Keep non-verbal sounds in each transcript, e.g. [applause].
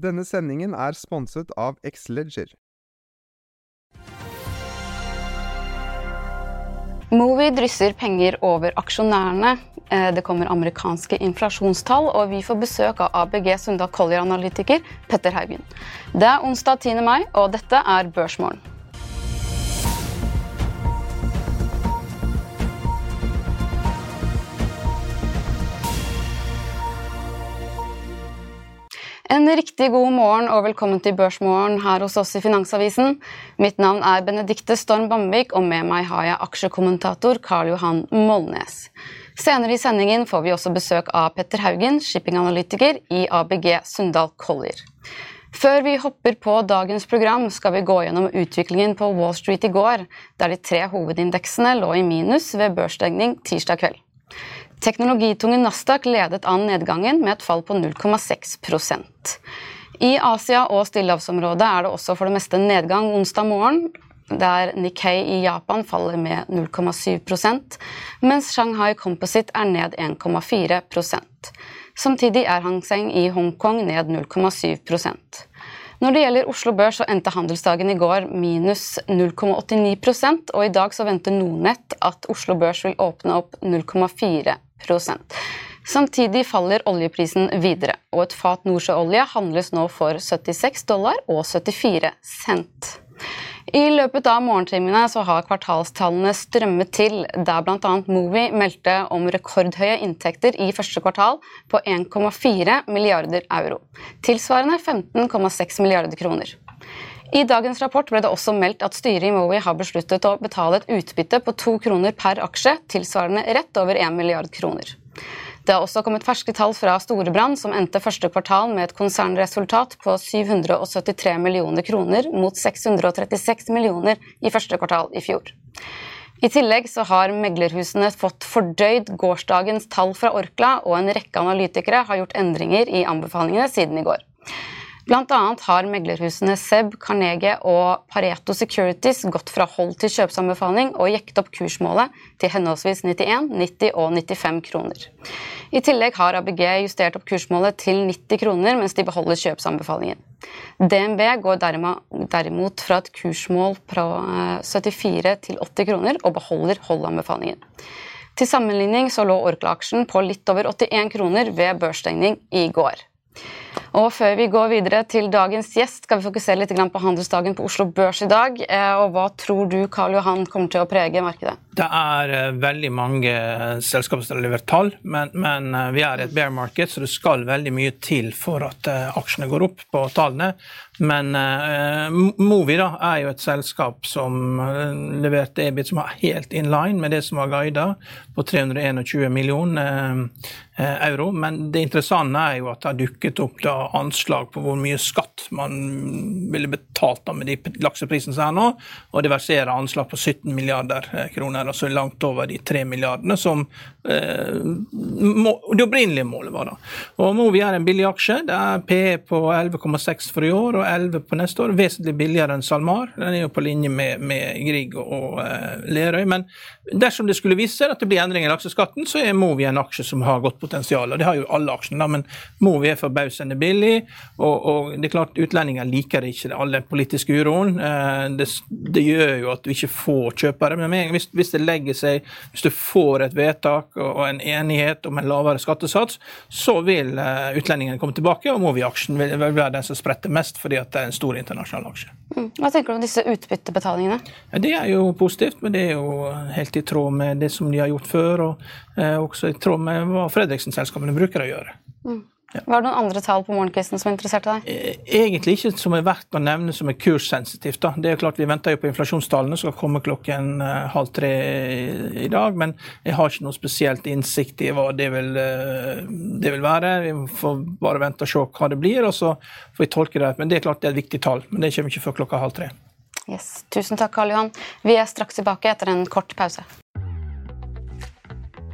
Denne sendingen er sponset av X-Ledger. Movi drysser penger over aksjonærene. Eh, Det kommer amerikanske inflasjonstall, og vi får besøk av ABG Sundal Collier-analytiker Petter Haugen. Det er onsdag 10. mai, og dette er Børsmorgen. En riktig god morgen og velkommen til Børsmorgen her hos oss i Finansavisen. Mitt navn er Benedikte Storm Bamvik, og med meg har jeg aksjekommentator Karl Johan Molnes. Senere i sendingen får vi også besøk av Petter Haugen, shippinganalytiker i ABG Sundal Collier. Før vi hopper på dagens program, skal vi gå gjennom utviklingen på Wall Street i går, der de tre hovedindeksene lå i minus ved børsstengning tirsdag kveld. Teknologitunge Nasdaq ledet an nedgangen med et fall på 0,6% I Asia og stillehavsområdet er det også for det meste nedgang onsdag morgen, der Nikkei i Japan faller med 0,7% mens Shanghai Composite er ned 1,4% Samtidig er Hang Seng i Hongkong ned 0,7% når det gjelder Oslo Børs, så endte handelsdagen i går minus 0,89 og i dag så venter Nordnett at Oslo Børs vil åpne opp 0,4 Samtidig faller oljeprisen videre, og et fat nordsjøolje handles nå for 76 dollar og 74 cent. I løpet av morgentimene så har kvartalstallene strømmet til, der bl.a. Movi meldte om rekordhøye inntekter i første kvartal på 1,4 milliarder euro. Tilsvarende 15,6 milliarder kroner. I dagens rapport ble det også meldt at styret i Mowi har besluttet å betale et utbytte på to kroner per aksje, tilsvarende rett over 1 milliard kroner. Det har også kommet ferske tall fra Storebrand, som endte første kvartal med et konsernresultat på 773 millioner kroner mot 636 millioner i første kvartal i fjor. I tillegg så har meglerhusene fått fordøyd gårsdagens tall fra Orkla, og en rekke analytikere har gjort endringer i anbefalingene siden i går. Annet har meglerhusene Seb, Carnegie og Pareto Securities gått fra hold til kjøpsanbefaling og jekket opp kursmålet til henholdsvis 91, 90 og 95 kroner. I tillegg har ABG justert opp kursmålet til 90 kroner, mens de beholder kjøpsanbefalingen. DNB går derimot fra et kursmål fra 74 til 80 kroner og beholder holdanbefalingen. Til sammenligning så lå Orkla-aksjen på litt over 81 kroner ved børsstengning i går. Og Før vi går videre til dagens gjest, skal vi fokusere litt på handelsdagen på Oslo Børs i dag. Og Hva tror du Karl Johan, kommer til å prege markedet? Det er uh, veldig mange selskaper som har levert tall, men, men vi er i et bear market, så det skal veldig mye til for at aksjene går opp på tallene. Men Movi da, er jo et selskap som leverte EBIT som var helt in line med det som var guida, på 321 millioner euro. Men det interessante er jo at det har dukket opp da anslag på hvor mye skatt man ville betalt da med de lakseprisene som er nå, og det verserer anslag på 17 milliarder kroner altså langt over de 3 milliardene som uh, må, det opprinnelige målet var. da. Og Movi er en billig aksje. Det er PE på 11,6 for i år og 11 på neste år. Vesentlig billigere enn SalMar. Den er jo på linje med, med Grieg og eh, Lerøy. Men dersom det skulle vise seg at det blir endringer i lakseskatten, så er Movi en aksje som har godt potensial. og Det har jo alle aksjene, men Movi er forbausende billig. Og, og, det er klart Utlendinger liker ikke all den politiske uroen. Eh, det, det, gjør jo at du ikke får kjøpere. Men hvis, hvis, det legger seg, hvis du får et vedtak og en enighet om en lavere skattesats, så vil uh, utlendingene komme tilbake, og Movi-aksjen vil, vil være den som spretter mest, fordi at det er en stor internasjonal aksje. Mm. Hva tenker du om disse utbyttebetalingene? Det er jo positivt, men det er jo helt i tråd med det som de har gjort før, og eh, også i tråd med hva Fredriksen-selskapene bruker å gjøre. Mm. Ja. Var det noen andre tall på morgenkvisten som interesserte deg? Eh, egentlig ikke som er verdt å nevne som er kurssensitivt. Da. Det er klart Vi venter jo på inflasjonstallene som skal komme klokken uh, halv tre i dag. Men jeg har ikke noe spesielt innsikt i hva det vil, uh, det vil, være. Vi får bare vente og se hva det blir, og så får vi tolke det. Men det er klart det er et viktig tall. Men det kommer ikke før klokka halv tre. Yes. Tusen takk, Karl Johan. Vi er straks tilbake etter en kort pause.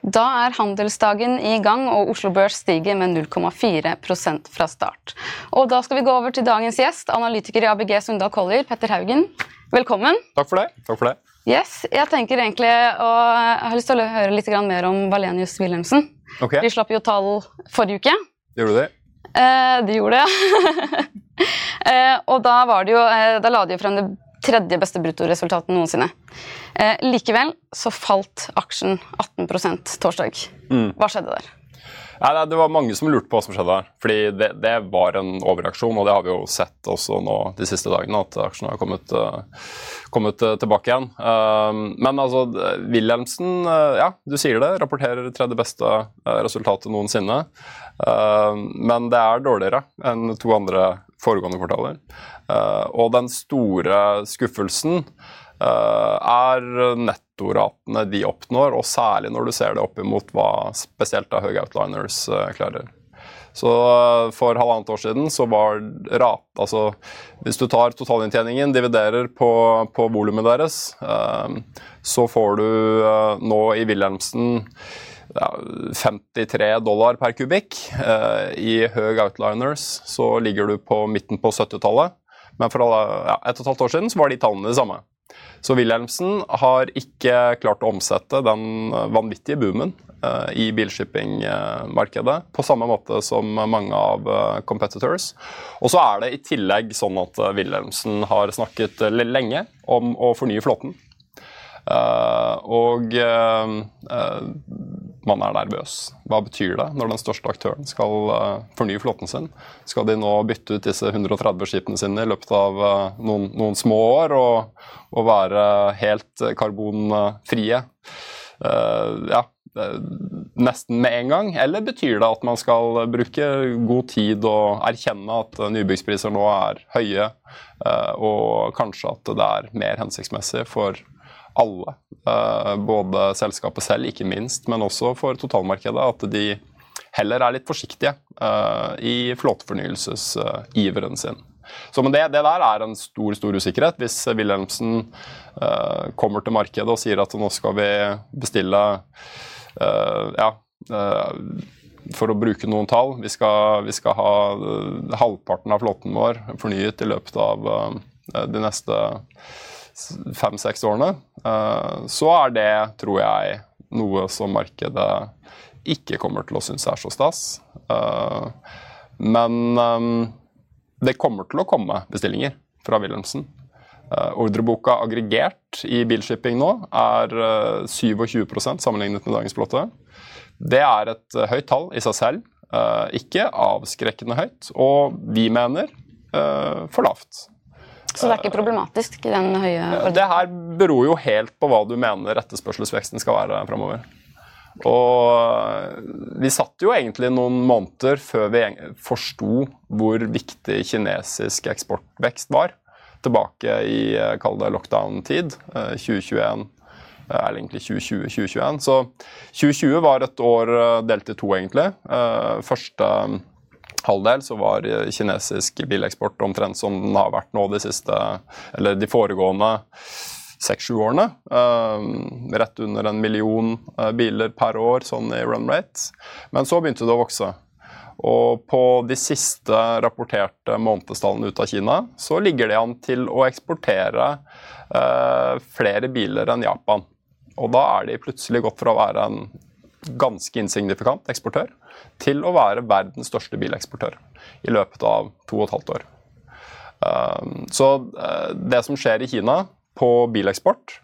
Da er handelsdagen i gang, og Oslo Børs stiger med 0,4% fra start. Og Da skal vi gå over til dagens gjest, analytiker i ABG Sundal Collier, Petter Haugen. Velkommen. Takk for det. Takk for det. Yes, jeg tenker egentlig, og jeg har lyst til å høre litt mer om Valenius Wilhelmsen. Okay. De slapp jo tall forrige uke. Gjorde du det? Eh, de gjorde det. [laughs] eh, og da, var det jo, eh, da la de jo frem det tredje beste bruttoresultatet noensinne. Eh, likevel så falt aksjen 18% torsdag. Mm. Hva skjedde der? Nei, Det var mange som lurte på hva som skjedde der. Fordi det, det, var en overreaksjon, og det har vi jo sett også nå de siste dagene, at aksjen har kommet, uh, kommet uh, tilbake igjen. Uh, men altså, Wilhelmsen, ja, du sier det, rapporterer tredje beste resultatet noensinne. men det er dårligere enn to andre foregående kvartaler. og den store skuffelsen Eh, er nettoratene de oppnår, og særlig når du ser det opp imot hva spesielt da Høge Outliners eh, klarer. Så eh, For halvannet år siden så var rat, altså Hvis du tar totalinntjeningen, dividerer på, på volumet deres, så får du nå i Wilhelmsen 53 dollar per kubikk. I Høg Outliners så ligger du på midten på 70-tallet. Men for ja, et og et halvt år siden så var de tallene de samme. Så Wilhelmsen har ikke klart å omsette den vanvittige boomen uh, i bilshippingmarkedet på samme måte som mange av uh, competitors. Og så er det i tillegg sånn at Wilhelmsen har snakket lenge om å fornye flåten. og man er nervøs. Hva betyr det når den største aktøren skal uh, fornye flåten sin? Skal de nå bytte ut disse 130 skipene sine i løpet av uh, noen, noen, små år og, og være helt karbonfrie? Uh, ja, nesten med en gang, eller betyr det at man skal bruke god tid og erkjenne at nybyggspriser nå er høye, og kanskje at det er mer hensiktsmessig for alle, både selskapet selv ikke minst, men også for totalmarkedet, at de heller er litt forsiktige i flåtefornyelsesiveren sin. Så men det, det, der er en stor stor usikkerhet. Hvis Wilhelmsen uh, kommer til markedet og sier at nå skal vi bestille ja, for å bruke noen tall. Vi skal, vi skal ha halvparten av flåten vår fornyet i løpet av de neste fem-seks årene. så er det, tror jeg, noe som markedet ikke kommer til å synes er så stas. men um, det kommer til å komme bestillinger fra Wilhelmsen. Ordreboka aggregert i bilshipping nå er uh, 27% sammenlignet med dagens flåte. Det er et høyt tall i seg selv, ikke avskrekkende høyt. Og vi mener for lavt. Så det er ikke problematisk? den høye? Det her beror jo helt på hva du mener etterspørselsveksten skal være framover. Og vi satt jo egentlig noen måneder før vi forsto hvor viktig kinesisk eksportvekst var. Tilbake i eh, kall det lockdown-tid, 2021 eh, eh, eller egentlig 2020-2021. Så 2020 var et år delt i to, egentlig. Første halvdel så var kinesisk bileksport omtrent som den har vært nå de siste, eller de foregående seks-sju årene. Um, rett under en million uh, biler per år sånn i run rate. Men så begynte det å vokse. Og på de siste rapporterte månedstallene ut av Kina, så ligger det an til å eksportere uh, flere biler enn Japan. Og da er de plutselig gått fra å være en ganske insignifikant eksportør til å være verdens største bileksportør i løpet av to og et halvt år. Så det som skjer i Kina, på bileksport,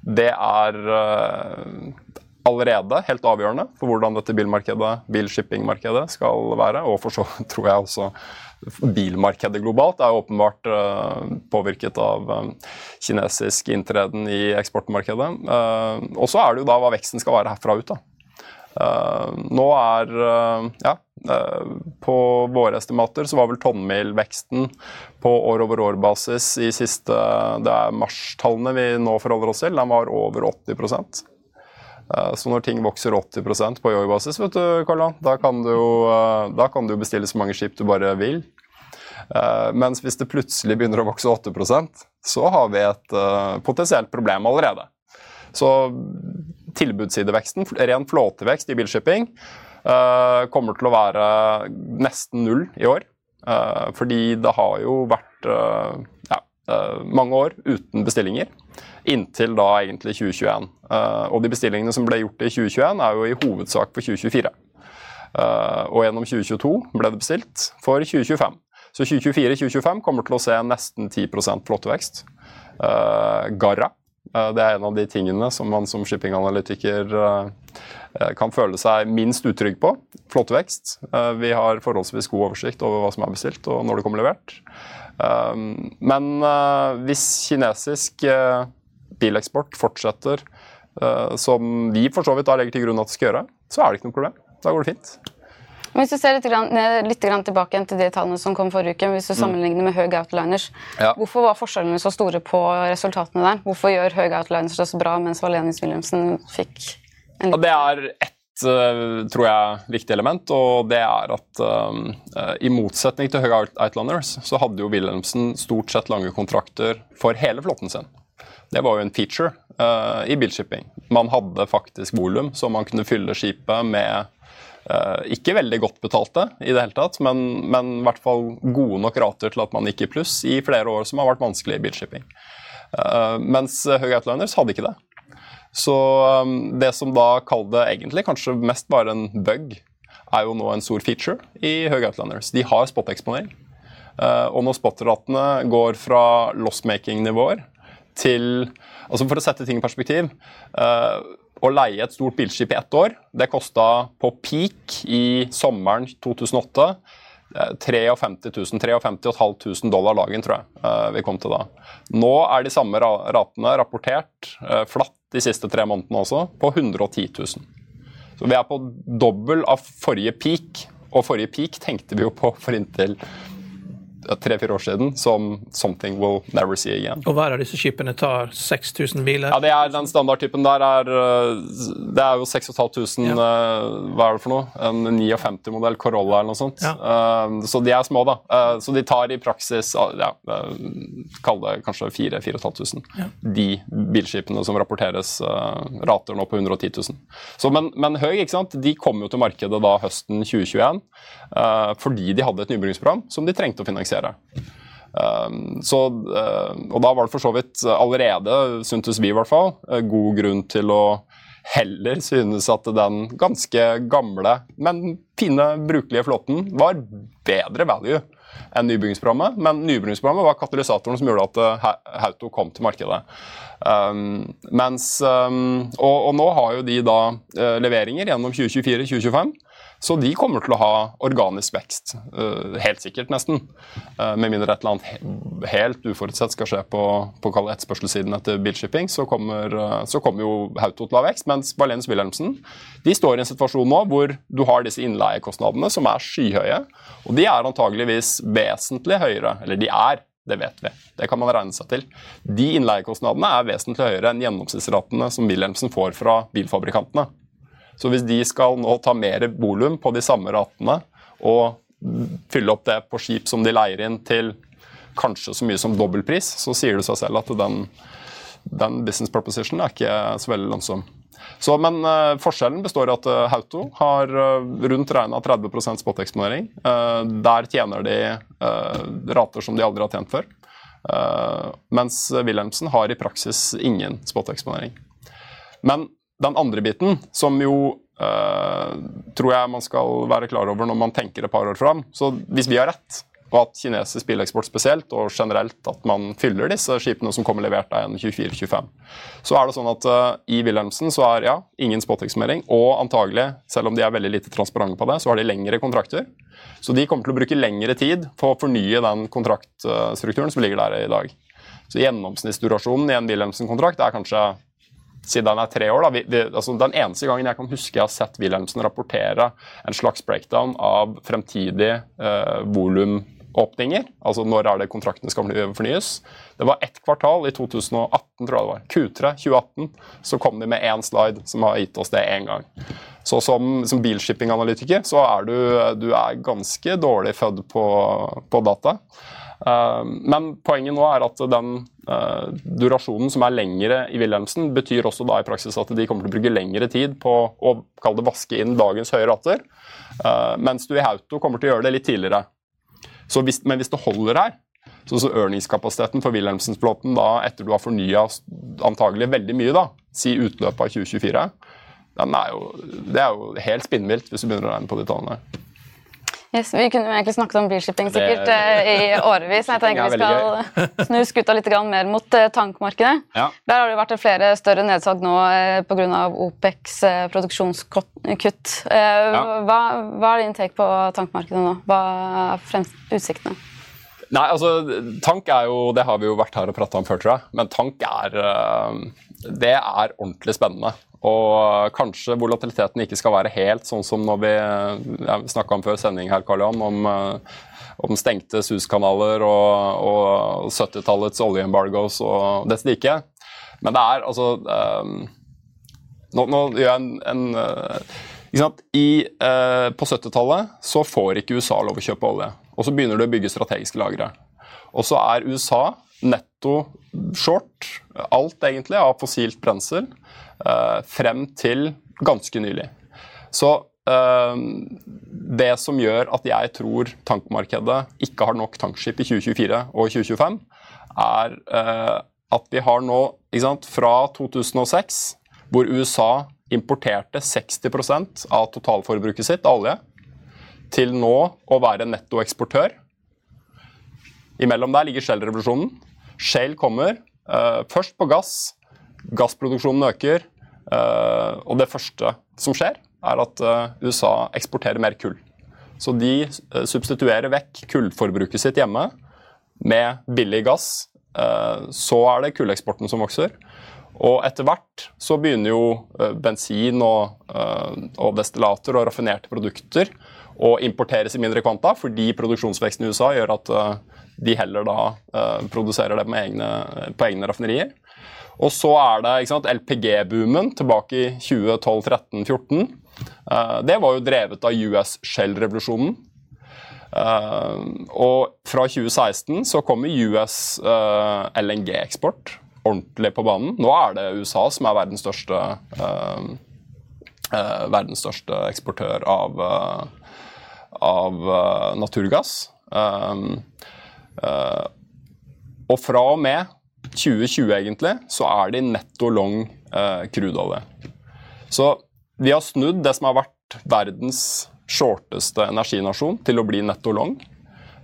det er uh, allerede helt avgjørende for hvordan dette bilmarkedet, bilshippingmarkedet skal være. Og for så [laughs] tror jeg også bilmarkedet globalt er åpenbart uh, påvirket av um, kinesisk inntreden i eksportmarkedet. Og så er det jo da hva veksten skal være herfra ut. da. Uh, nå er uh, ja, uh, På våre estimater så var vel tonnmilveksten på år-over-år-basis i siste Det er marstallene vi nå forholder oss til. Den var over 80% Så når ting vokser 80% på år-basis, vet du, Karla, da kan du, da kan du bestille så mange skip du bare vil. Mens hvis det plutselig begynner å vokse 8 så har vi et potensielt problem allerede. Så tilbudssideveksten, ren flåtevekst i bilshipping, uh, kommer til å være nesten null i år. Uh, fordi det har jo vært uh, ja, mange år uten bestillinger. Inntil da egentlig 2021. og de bestillingene som ble gjort i 2021, er jo i hovedsak for 2024. og gjennom 2022 ble det bestilt for 2025. Så 2024-2025 kommer til å se nesten 10 flåtevekst. Garra Eh, det er en av de tingene som man som shippinganalytiker eh, eh, kan føle seg minst utrygg på. Flott vekst. Vi har forholdsvis god oversikt over hva som er bestilt og når det kommer levert. Men hvis kinesisk bileksport fortsetter som vi for så vidt da legger til grunn at det skal gjøre, så er det ikke noe problem. Da går det fint. Hvis du ser litt, grann, litt grann tilbake til de tallene som kom forrige uke, hvis du mm. sammenligner med Høg Outliners, ja. hvorfor var forskjellene så store på resultatene der? Hvorfor gjør Høg Outliners det så bra, mens Valenius Wilhelmsen fikk en liten Det er ett eh, tror jeg, viktig element, og det er at um, i motsetning til Høg Outliners, så hadde jo Wilhelmsen stort sett lange kontrakter for hele flåten sin. Det var jo en feature uh, i bilshipping. Man hadde faktisk volum, så man kunne fylle skipet med ikke veldig godt betalte i det hele tatt, men, men, i hvert fall gode nok rater til at man gikk i pluss i flere år som har vært vanskelig i bilshipping. Uh, mens Høg Outliners hadde ikke det. Så um, det som da kaller det egentlig kanskje mest bare en bug, er jo nå en stor feature i Høg Outliners. De har spot-eksponering. Uh, og når spot-ratene går fra loss-making-nivåer til altså For å sette ting i perspektiv å leie et stort bilskip i ett år, det kosta på peak i sommeren 2008 53 000, 53 500 dollar dagen, tror jeg eh, vi kom til da. Nå er de samme ratene rapportert eh, flatt de siste tre månedene også, på 110 000. Så vi er på dobbel av forrige peak, og forrige peak tenkte vi jo på for inntil tre-fire år siden som 'something we'll never see again'. Og hver av disse skipene tar 6000 biler? Ja, det er Den standardtypen der er øh, Det er jo 6500 ja. Øh, hva er det for noe? En 59-modell Corolla eller noe sånt. Ja. Uh, så de er små, da. Så de tar i praksis ja, uh, Kall det kanskje 4500. Ja. De bilskipene som rapporteres, rater nå på 110 000. Så, men, men Høg ikke sant? de kom jo til markedet da høsten 2021 fordi de hadde et nybyggingsprogram som de trengte å finansiere produsere. Um, så, uh, og da var det for så vidt allerede, syntes vi i hvert fall, uh, god grunn til å heller synes at den ganske gamle, men fine, brukelige flåten var bedre value enn nybyggingsprogrammet. Men nybyggingsprogrammet var katalysatoren som gjorde at uh, Hauto kom til markedet. Um, mens, um, og, og, nå har jo de da uh, leveringer gjennom 2024-2025. Så de kommer til å ha organisk vekst. Uh, helt sikkert, nesten. Uh, med mindre et eller annet helt uforutsett skal skje på, på etterspørselssiden etter bilshipping, så kommer, uh, så kommer jo Hauto til å ha vekst. Mens Valenius Wilhelmsen de står i en situasjon nå hvor du har disse innleiekostnadene som er skyhøye. Og de er antageligvis vesentlig høyere, eller de er, det vet vi. Det kan man regne seg til. De innleiekostnadene er vesentlig høyere enn gjennomsnittsratene som Wilhelmsen får fra bilfabrikantene. Så hvis de skal nå ta mer volum på de samme ratene og fylle opp det på skip som de leier inn til kanskje så mye som dobbeltpris, så sier det seg selv at den, den business proposition er ikke så veldig lønnsom. Så, men uh, forskjellen består i at uh, Hauto har uh, rundt regna 30 spoteksponering. Der tjener de rater som de aldri har tjent før. mens Wilhelmsen har i praksis ingen spoteksponering. Men den andre biten, som jo uh, tror jeg man skal være klar over når man tenker et par år fram Så hvis vi har rett, og at kinesisk bileksport spesielt, og generelt at man fyller disse skipene som kommer levert av en 24-25, så er det sånn at uh, i Wilhelmsen så er ja, ingen spoteksprimering, og antagelig, selv om de er veldig lite transparente på det, så har de lengre kontrakter. Så de kommer til å bruke lengre tid på å fornye den kontraktstrukturen som ligger der i dag. Så gjennomsnittsdurasjonen i en Wilhelmsen-kontrakt er kanskje siden han er tre år. Vi, vi, altså, den eneste gangen jeg kan huske jeg har sett Wilhelmsen rapportere en slags breakdown av fremtidige eh, volumåpninger, altså når er det kontraktene skal fornyes, det var ett kvartal i 2018, tror jeg det var. Q3 2018. Så kom de med én slide som har gitt oss det én gang. Så som, som bilshipping-analytiker så er du, du er ganske dårlig født på, på data. Uh, men poenget nå er at den uh, durasjonen som er lengre i Wilhelmsen, betyr også da i praksis at de kommer til å bruke lengre tid på å det vaske inn dagens høye ratter, uh, mens du i Hauto kommer til å gjøre det litt tidligere. Hvis, men hvis det holder her, så, så ørningskapasiteten for Wilhelmsens-flåten etter du har fornya antagelig veldig mye, da, si utløpet av 2024, er jo, det er jo helt spinnvilt hvis du begynner å regne på de tallene. Yes, vi kunne jo egentlig snakket om bilshipping sikkert det, eh, i årevis. Jeg tenker vi skal snu skuta litt mer mot eh, tankmarkedet. Ja. Der har det vært flere større nedsalg nå eh, pga. OPEX produksjonskutt. Hva, hva, er din take på tankmarkedet nå? Hva er utsiktene? Nei, altså, Tank er jo Det har vi jo vært her og prata om før, tror jeg. Men tank er Det er ordentlig spennende. Og kanskje volatiliteten ikke skal være helt sånn som når vi snakka om før sending her, Karl Johan, om, eh, om stengte SUS-kanaler og, og 70-tallets oljeembargos og dette like. Men det er altså um, nå, nå, gjør jeg en, en I, uh, På 70-tallet så får ikke USA lov å kjøpe olje. Og så begynner du å bygge strategiske lagre. Og så er USA netto short alt egentlig av fossilt brensel uh, frem til ganske nylig. Så uh, det som gjør at jeg tror tankmarkedet ikke har nok tankskip i 2024 og 2025, er uh, at vi har nå, sant, fra 2006, hvor USA importerte 60 av totalforbruket sitt av olje, til nå å være nettoeksportør. Imellom der ligger Shell-revolusjonen. Shell kommer først på gass, Gassproduksjonen øker, uh, og det første som skjer, er at uh, USA eksporterer mer kull. Så de substituerer vekk kullforbruket sitt hjemme med billig gass. Så er det kulleksporten som vokser. Og etter hvert så begynner jo bensin og, og, destillater og raffinerte produkter å importeres i mindre kvanta, fordi produksjonsveksten i USA gjør at de heller da produserer det egne, på egne raffinerier. Og så er det LPG-boomen tilbake i 2012, 13, 14. det var jo drevet av US Shell-revolusjonen. og fra 2016 så kommer US LNG-eksport ordentlig på banen. Nå er det USA som er verdens største, uh, uh, verdens største eksportør av, uh, av naturgass. Og fra og med 2020 egentlig, så er de netto long crudeolje. Så vi har snudd det som har vært verdens shorteste energinasjon, til å bli netto long.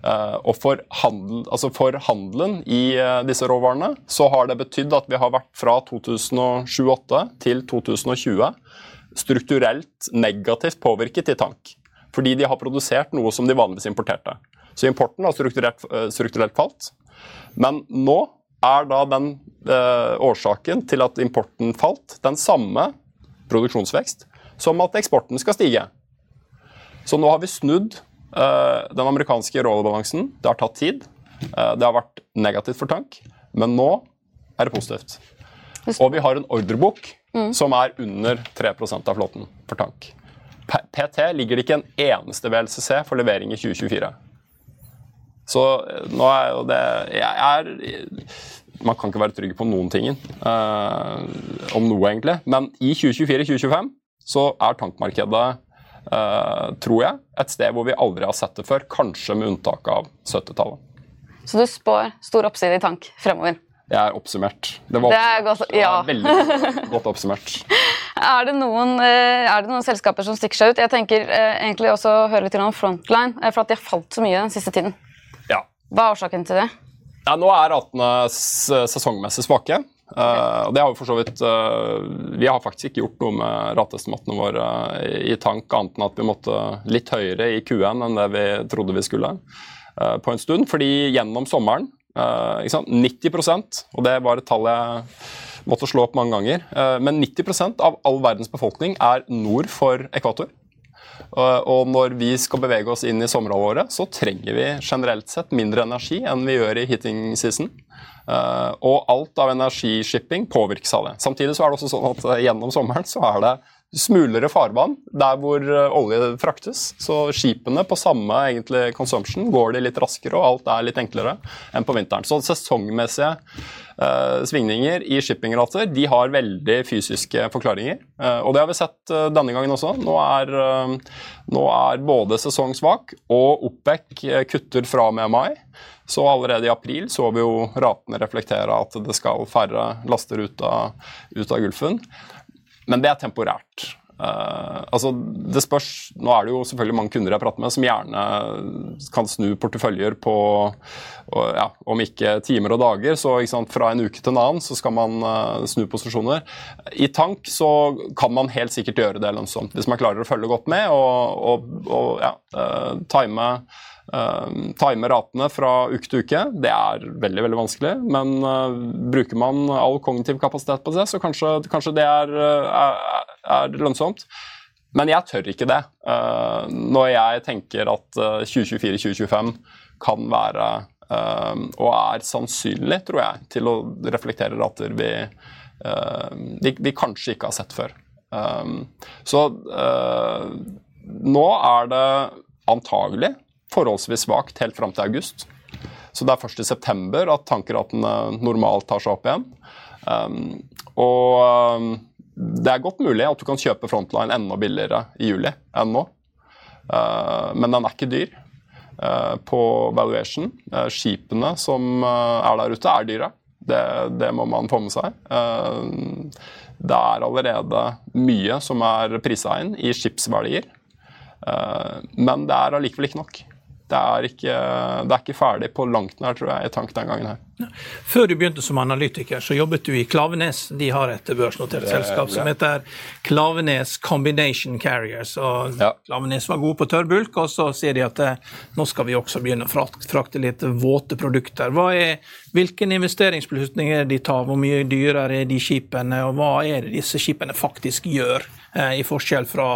Uh, og for, handel, altså for, handelen i disse råvarene så har det betydd at vi har vært fra 2007-2008 til 2020 strukturelt negativt påvirket i tank. Fordi de har produsert noe som de vanligvis importerte. Så importen har strukturelt, uh, strukturelt falt. Men nå er da den årsaken til at importen falt, den samme produksjonsvekst som at eksporten skal stige. Så nå har vi snudd Eh, den amerikanske rollebalansen, det har tatt tid. Eh, det har vært negativt for tank, men nå er det positivt. Og vi har en ordrebok mm. som er under 3% av flåten for tank. PT ligger det ikke en eneste VLCC for levering i 2024. Så eh, nå er jo det Jeg er Man kan ikke være trygg på noen ting. Uh, om noe, egentlig. Men i 2024-2025 så er tankmarkedet uh, tror jeg. Et sted hvor vi aldri har sett det før, kanskje med unntak av 70-tallet. Så du spår stor oppside i tank fremover? Jeg er oppsummert. Det var det er godt, ja. veldig [laughs] godt oppsummert. er, det noen, eh, er det noen selskaper som stikker seg ut? Jeg tenker eh, egentlig også høre litt om Frontline, for at de har falt så mye den siste tiden. Hva er årsaken til det? Ja, nå er ratene sesongmessig svake. Uh, det har Vi for så vidt uh, Vi har faktisk ikke gjort noe med rateestimatene våre uh, i tank, annet enn at vi måtte litt høyere i Q1 enn det vi trodde vi skulle på en stund. Fordi gjennom sommeren 90% og det var et tall jeg måtte slå opp mange ganger, men 90 av all verdens befolkning er nord for ekvator. Og når vi skal bevege oss inn i sommerhalvåret, så trenger vi generelt sett mindre energi enn vi gjør i heating season. Uh, og alt av energishipping påvirkes av det. Samtidig så er det også sånn at uh, gjennom sommeren så er det smulere farvann der hvor uh, olje fraktes. Så skipene på samme egentlig consumption går de litt raskere, og alt er litt enklere enn på vinteren. Så sesongmessige svingninger i shippingrater de har veldig fysiske forklaringer. og det har vi sett denne gangen også. Nå er, nå er både sesong svak og OPEC kutter fra med mai. Så allerede i april så vi jo ratene reflektere at det skal færre laster ut av, ut av Gulfen. Men det er temporært. Uh, altså det spørs, Nå er det jo selvfølgelig mange kunder jeg prater med som gjerne kan snu porteføljer på og, ja, om ikke timer og dager. så sant, Fra en uke til en annen så skal man uh, snu posisjoner. I tank så kan man helt sikkert gjøre det lønnsomt hvis man klarer å følge godt med og, og, og ja, uh, time Uh, time ratene fra uke til uke, det er veldig veldig vanskelig. Men uh, bruker man all kognitiv kapasitet på det, så kanskje, kanskje det er, er, er, lønnsomt. Men jeg tør ikke det. Uh, når jeg tenker at 2024-2025 kan være og er sannsynlig, tror jeg, til å reflektere rater vi, vi, vi kanskje ikke har sett før. så nå er det antagelig forholdsvis svakt helt fram til august. Så det er først i september at tankratene normalt tar seg opp igjen. Um, og um, det er godt mulig at du kan kjøpe Frontline enda billigere i juli enn nå. Uh, men den er ikke dyr uh, på valuation. Uh, skipene som er der ute, er dyre. Det, det, må man få med seg. Det er allerede mye som er prisa inn i skipsverdier. Men det er allikevel ikke nok. Det er, ikke, det er ikke ferdig på langt nær, tror jeg, i tank den gangen her. Før du begynte som analytiker, så jobbet du i Klavenes. De har et børsnotert selskap som heter Klavenes Combination Carriers. og ja. Klavenes var gode på tørrbulk, og så sier de at eh, nå skal vi også begynne å frakte litt våte produkter. Er, hvilke investeringsbeslutninger de tar, hvor mye dyrere er de skipene, og hva er det disse skipene faktisk gjør, eh, i forskjell fra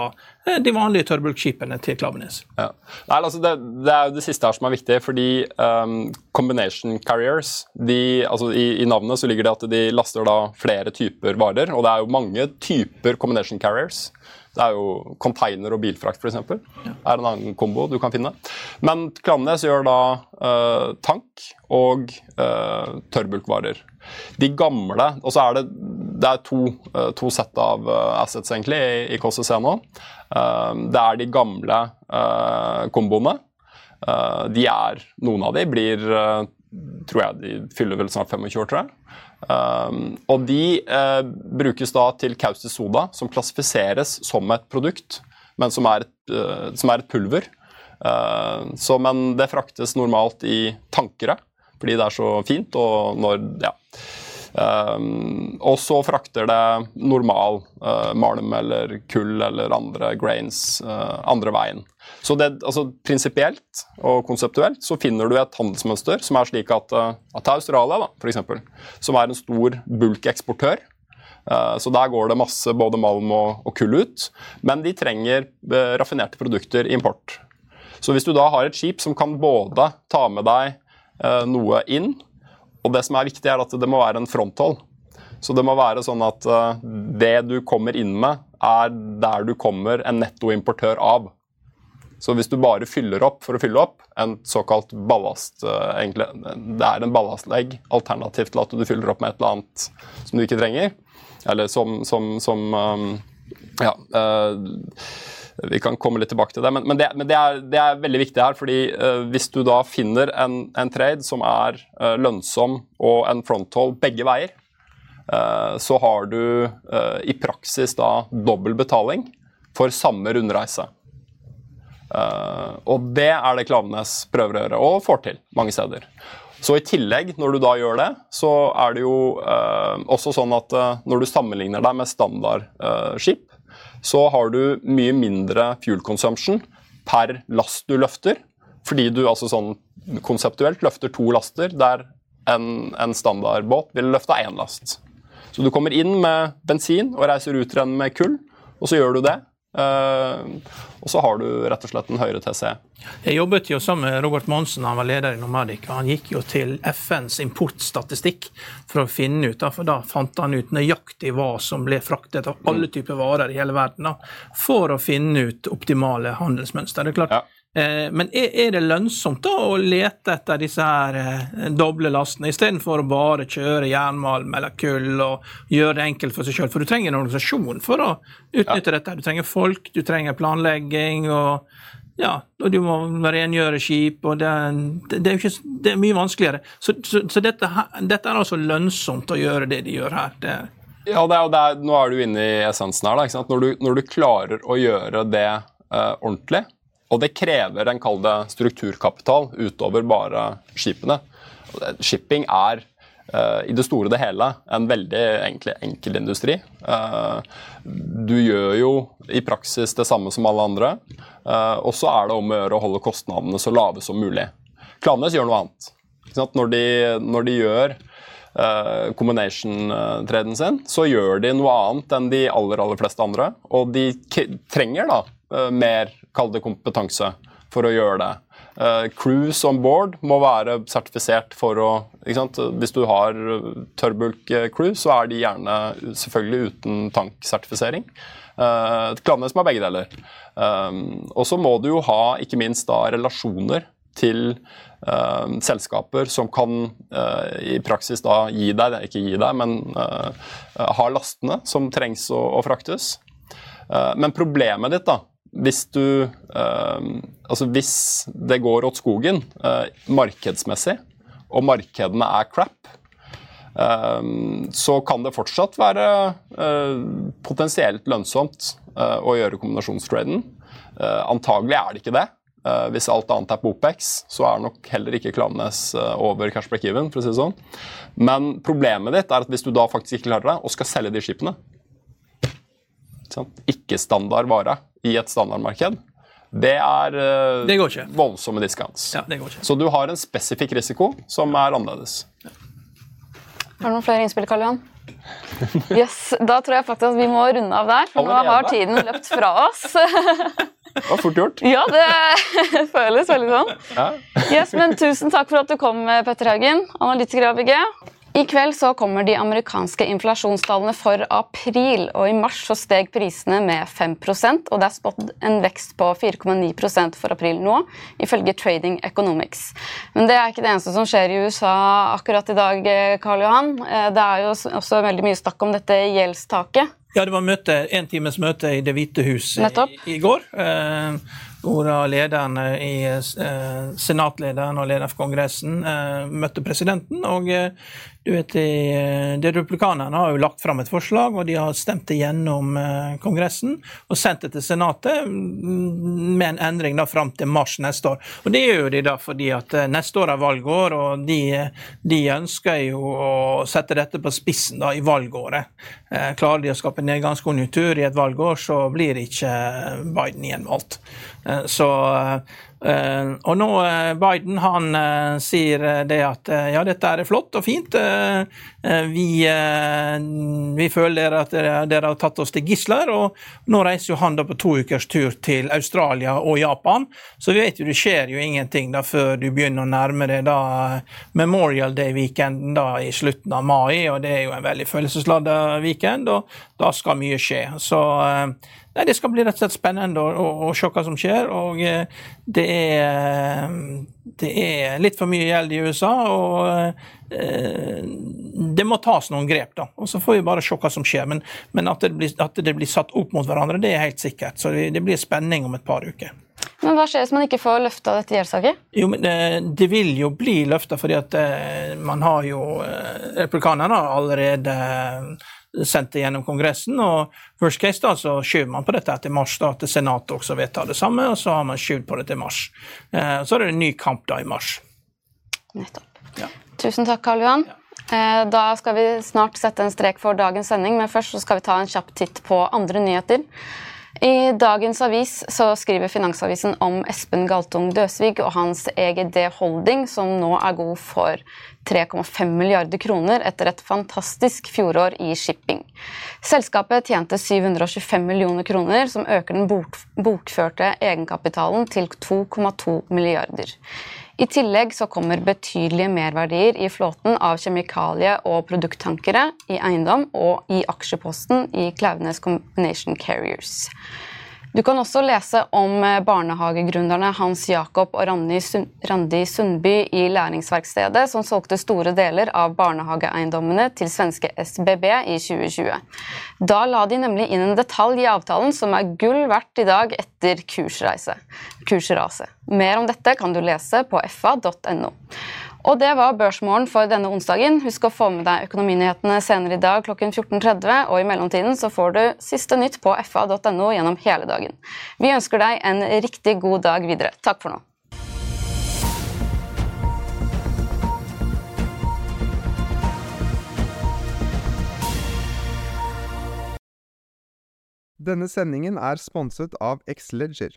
de vanlige tørrbulkskipene til Klaveness. Ja. Nei, altså det, det, er jo det siste her som er viktig, fordi um, combination carriers de, altså i, i, navnet så ligger det at de laster da flere typer varer. Og det er jo mange typer combination carriers. Det er jo container og bilfrakt, f.eks. Ja. er en annen kombo du kan finne. Men Klaveness gjør da uh, tank og uh, tørrbulkvarer. De gamle Og så er det, det er to, uh, to sett av assets egentlig i, i KCC nå. det er de gamle komboene. de er Noen av de blir tror jeg de fyller vel snart 25 år, tror jeg. Og de brukes da til kaustisk soda, som klassifiseres som et produkt, men som er et, som er et pulver. Så, men det fraktes normalt i tankere, fordi det er så fint. og når, ja. Um, og så frakter det normal malm eller kull eller andre grains andre veien. Så det, altså, Prinsipielt og konseptuelt så finner du et handelsmønster som er slik at, uh, at Australia, da, for eksempel, som er en stor bulkeksportør uh, Så der går det masse både malm og, og kull ut. Men de trenger uh, raffinerte produkter i import. Så hvis du da har et skip som kan både ta med deg uh, noe inn, og det som er viktig, er at det må være en fronthold. Så det må være sånn at det du kommer inn med, er der du kommer en nettoimportør av. Så hvis du bare fyller opp for å fylle opp, en såkalt ballast uh, egentlig, Det er en ballastlegg, alternativt til at du fyller opp med et eller annet som du ikke trenger. Eller som, som, som Ja. Uh, vi kan komme litt tilbake til det, men, men, det, men det, er, det, er, veldig viktig her. fordi uh, Hvis du da finner en, en trade som er lønnsom og en fronthold begge veier, så har du i praksis da dobbel betaling for samme rundreise. Uh, og det er det Klaveness prøver å gjøre, og får til mange steder. Så i tillegg, når du da gjør det, så er det jo uh, også sånn at uh, når du sammenligner deg med standardskip, så har du mye mindre fuel consumption per last du løfter. Fordi du altså sånn konseptuelt løfter to laster, der en, en standardbåt ville løfta én last. Så du kommer inn med bensin og reiser ut igjen med kull, og så gjør du det. Uh, og så har du rett og slett en høyere TC. Jeg jobbet jo sammen med Robert Monsen, han var leder i Nomadic. Han gikk jo til FNs importstatistikk for å finne ut, for da fant han ut nøyaktig hva som ble fraktet av alle typer varer i hele verden, da, for å finne ut optimale handelsmønster. Det er klart, ja. Eh, men er, det lønnsomt da å lete etter disse her eh, doble lastene, istedenfor å bare kjøre jernmalm eller kull og gjøre det enkelt for seg sjøl? For du trenger en organisasjon for å utnytte ja. dette. Du trenger folk, du trenger planlegging og ja, og du må rengjøre skip, og det, det, det, er, ikke, det er, mye vanskeligere. Så, så, så dette, dette, er altså lønnsomt å gjøre det de gjør her. Det, ja, det er, det er, nå er du inne i essensen her. Da, når, du, når, du, klarer å gjøre det uh, ordentlig, og det krever en kall det strukturkapital utover bare skipene. Shipping er uh, i det store og det hele en veldig egentlig enkel industri. Uh, du gjør jo i praksis det samme som alle andre. Uh, og så er det om å gjøre å holde kostnadene så lave som mulig. Klanes gjør noe annet. Når de, når de gjør Uh, combination-treden sin, så gjør de noe annet enn de aller aller fleste andre. Og de trenger da uh, mer kall det kompetanse, for å gjøre det. Uh, cruise on board må være sertifisert for å Hvis du har tørrbulk-cruise, så er de gjerne selvfølgelig uten tanksertifisering. Uh, Klannes med begge deler. Um, og så må du jo ha ikke minst da relasjoner til uh, selskaper som kan uh, i praksis da gi deg, ikke gi deg, men uh, har lastene som trengs å, å fraktes. men problemet ditt da, hvis du eh, Altså hvis det går åt skogen eh, markedsmessig, og markedene er crap, eh, så kan det fortsatt være eh, potensielt lønnsomt eh, å gjøre kombinasjonstraden. Eh, antagelig er det ikke det. Uh, hvis alt annet er på OPEX, så er nok heller ikke Klaveness uh, over cash break-even. for å si det sånn. Men problemet ditt er at hvis du da faktisk ikke klarer deg og skal selge de skipene Ikke-standard vare i et standardmarked, det er uh, det voldsomme discounts. Ja, det går ikke. Så du har en spesifikk risiko som er annerledes. Ja. Har du noen flere innspill, Karl Johan? Yes, Da tror jeg faktisk at vi må runde av der, for nå har tiden løpt fra oss. [laughs] Det var fort gjort. Ja, det [laughs] føles veldig sånn. Ja. Yes, men Tusen takk for at du kom, Petter Haugen, analytiker i ABG. I kveld så kommer de amerikanske inflasjonstallene for april. og I mars så steg prisene med 5 og det er spådd en vekst på 4,9% for april nå, ifølge Trading Economics. Men det er ikke det eneste som skjer i USA akkurat i dag, Karl Johan. Eh, det er jo også veldig mye snakk om dette gjeldstaket. Ja, det var møte, en times møte i Det hvite hus i, i, går. Eh, hvor lederen i eh, senatlederen og lederen for Kongressen eh, møtte presidenten. og eh, du vet, de, Republikanerne har jo lagt fram et forslag, og de har stemt det gjennom Kongressen og sendt det til Senatet mm, med en endring da fram til mars neste år. Og Det gjør de da fordi at neste år er valgår, og de, de ønsker jo å sette dette på spissen da i valgåret. Klarer de å skape nedgangskonjunktur i et valgår, så blir ikke Biden gjenvalgt. Eh, så, eh, og nå eh, Biden han sier det at ja, dette er flott og fint. Vi, vi føler at dere, har tatt oss til gisler. Og nå reiser jo han da på to ukers tur til Australia og Japan. Så vi vet jo det skjer jo ingenting da før du begynner å nærme deg da Memorial Day-weekenden da i slutten av mai. Og det er jo en veldig følelsesladet weekend, og da skal mye skje. Så Nei, Det skal bli rett og slett spennende å, å, å se hva som skjer. og eh, det er, det er, litt for mye gjeld i USA, og eh, det må tas noen grep. da, og Så får vi bare se hva som skjer. Men, men at, det blir, at, det blir, satt opp mot hverandre, det er helt sikkert. Så det, det blir spenning om et par uker. Men Hva skjer hvis man ikke får løfta dette gjeldssaket? Jo, men det, eh, det, vil jo bli løfta, fordi at man har jo Republikanerne har allerede sendt det gjennom Kongressen. og Worst case da, så skyver man på dette til mars, da, til Senatet også vedtar det samme, og så har man skyvd på det til mars. Eh, så er det en ny kamp da i mars. Nettopp. Ja. Tusen takk, Karl Johan. Ja. Eh, da skal vi snart sette en strek for dagens sending, men først så skal vi ta en kjapp titt på andre nyheter. I dagens avis så skriver Finansavisen om Espen Galtung Døsvig og hans EGD Holding, som nå er god for 3,5 milliarder kroner etter et fantastisk fjorår i shipping. Selskapet tjente 725 millioner kroner, som øker den bokførte egenkapitalen til 2,2 milliarder. I tillegg så kommer betydelige merverdier i flåten av kjemikalie- og produkttankere, i eiendom og i aksjeposten i Klaveness Combination Carriers. Du kan også lese om eh, barnehagegründerne Hans Jakob og Randi Sundby i Læringsverkstedet, som solgte store deler av barnehageeiendommene til svenske SBB i 2020. Da la de nemlig inn en detalj i avtalen som er gull verdt i dag etter kursraset. Mer om dette kan du lese på fa.no. Og det var børsmålen for denne onsdagen. Husk å få med deg økonominyhetene senere i dag klokken 14.30, og i mellomtiden så får du siste nytt på fa.no gjennom hele dagen. Vi ønsker deg en riktig god dag videre. Takk for nå. Denne sendingen er sponset av Xleger.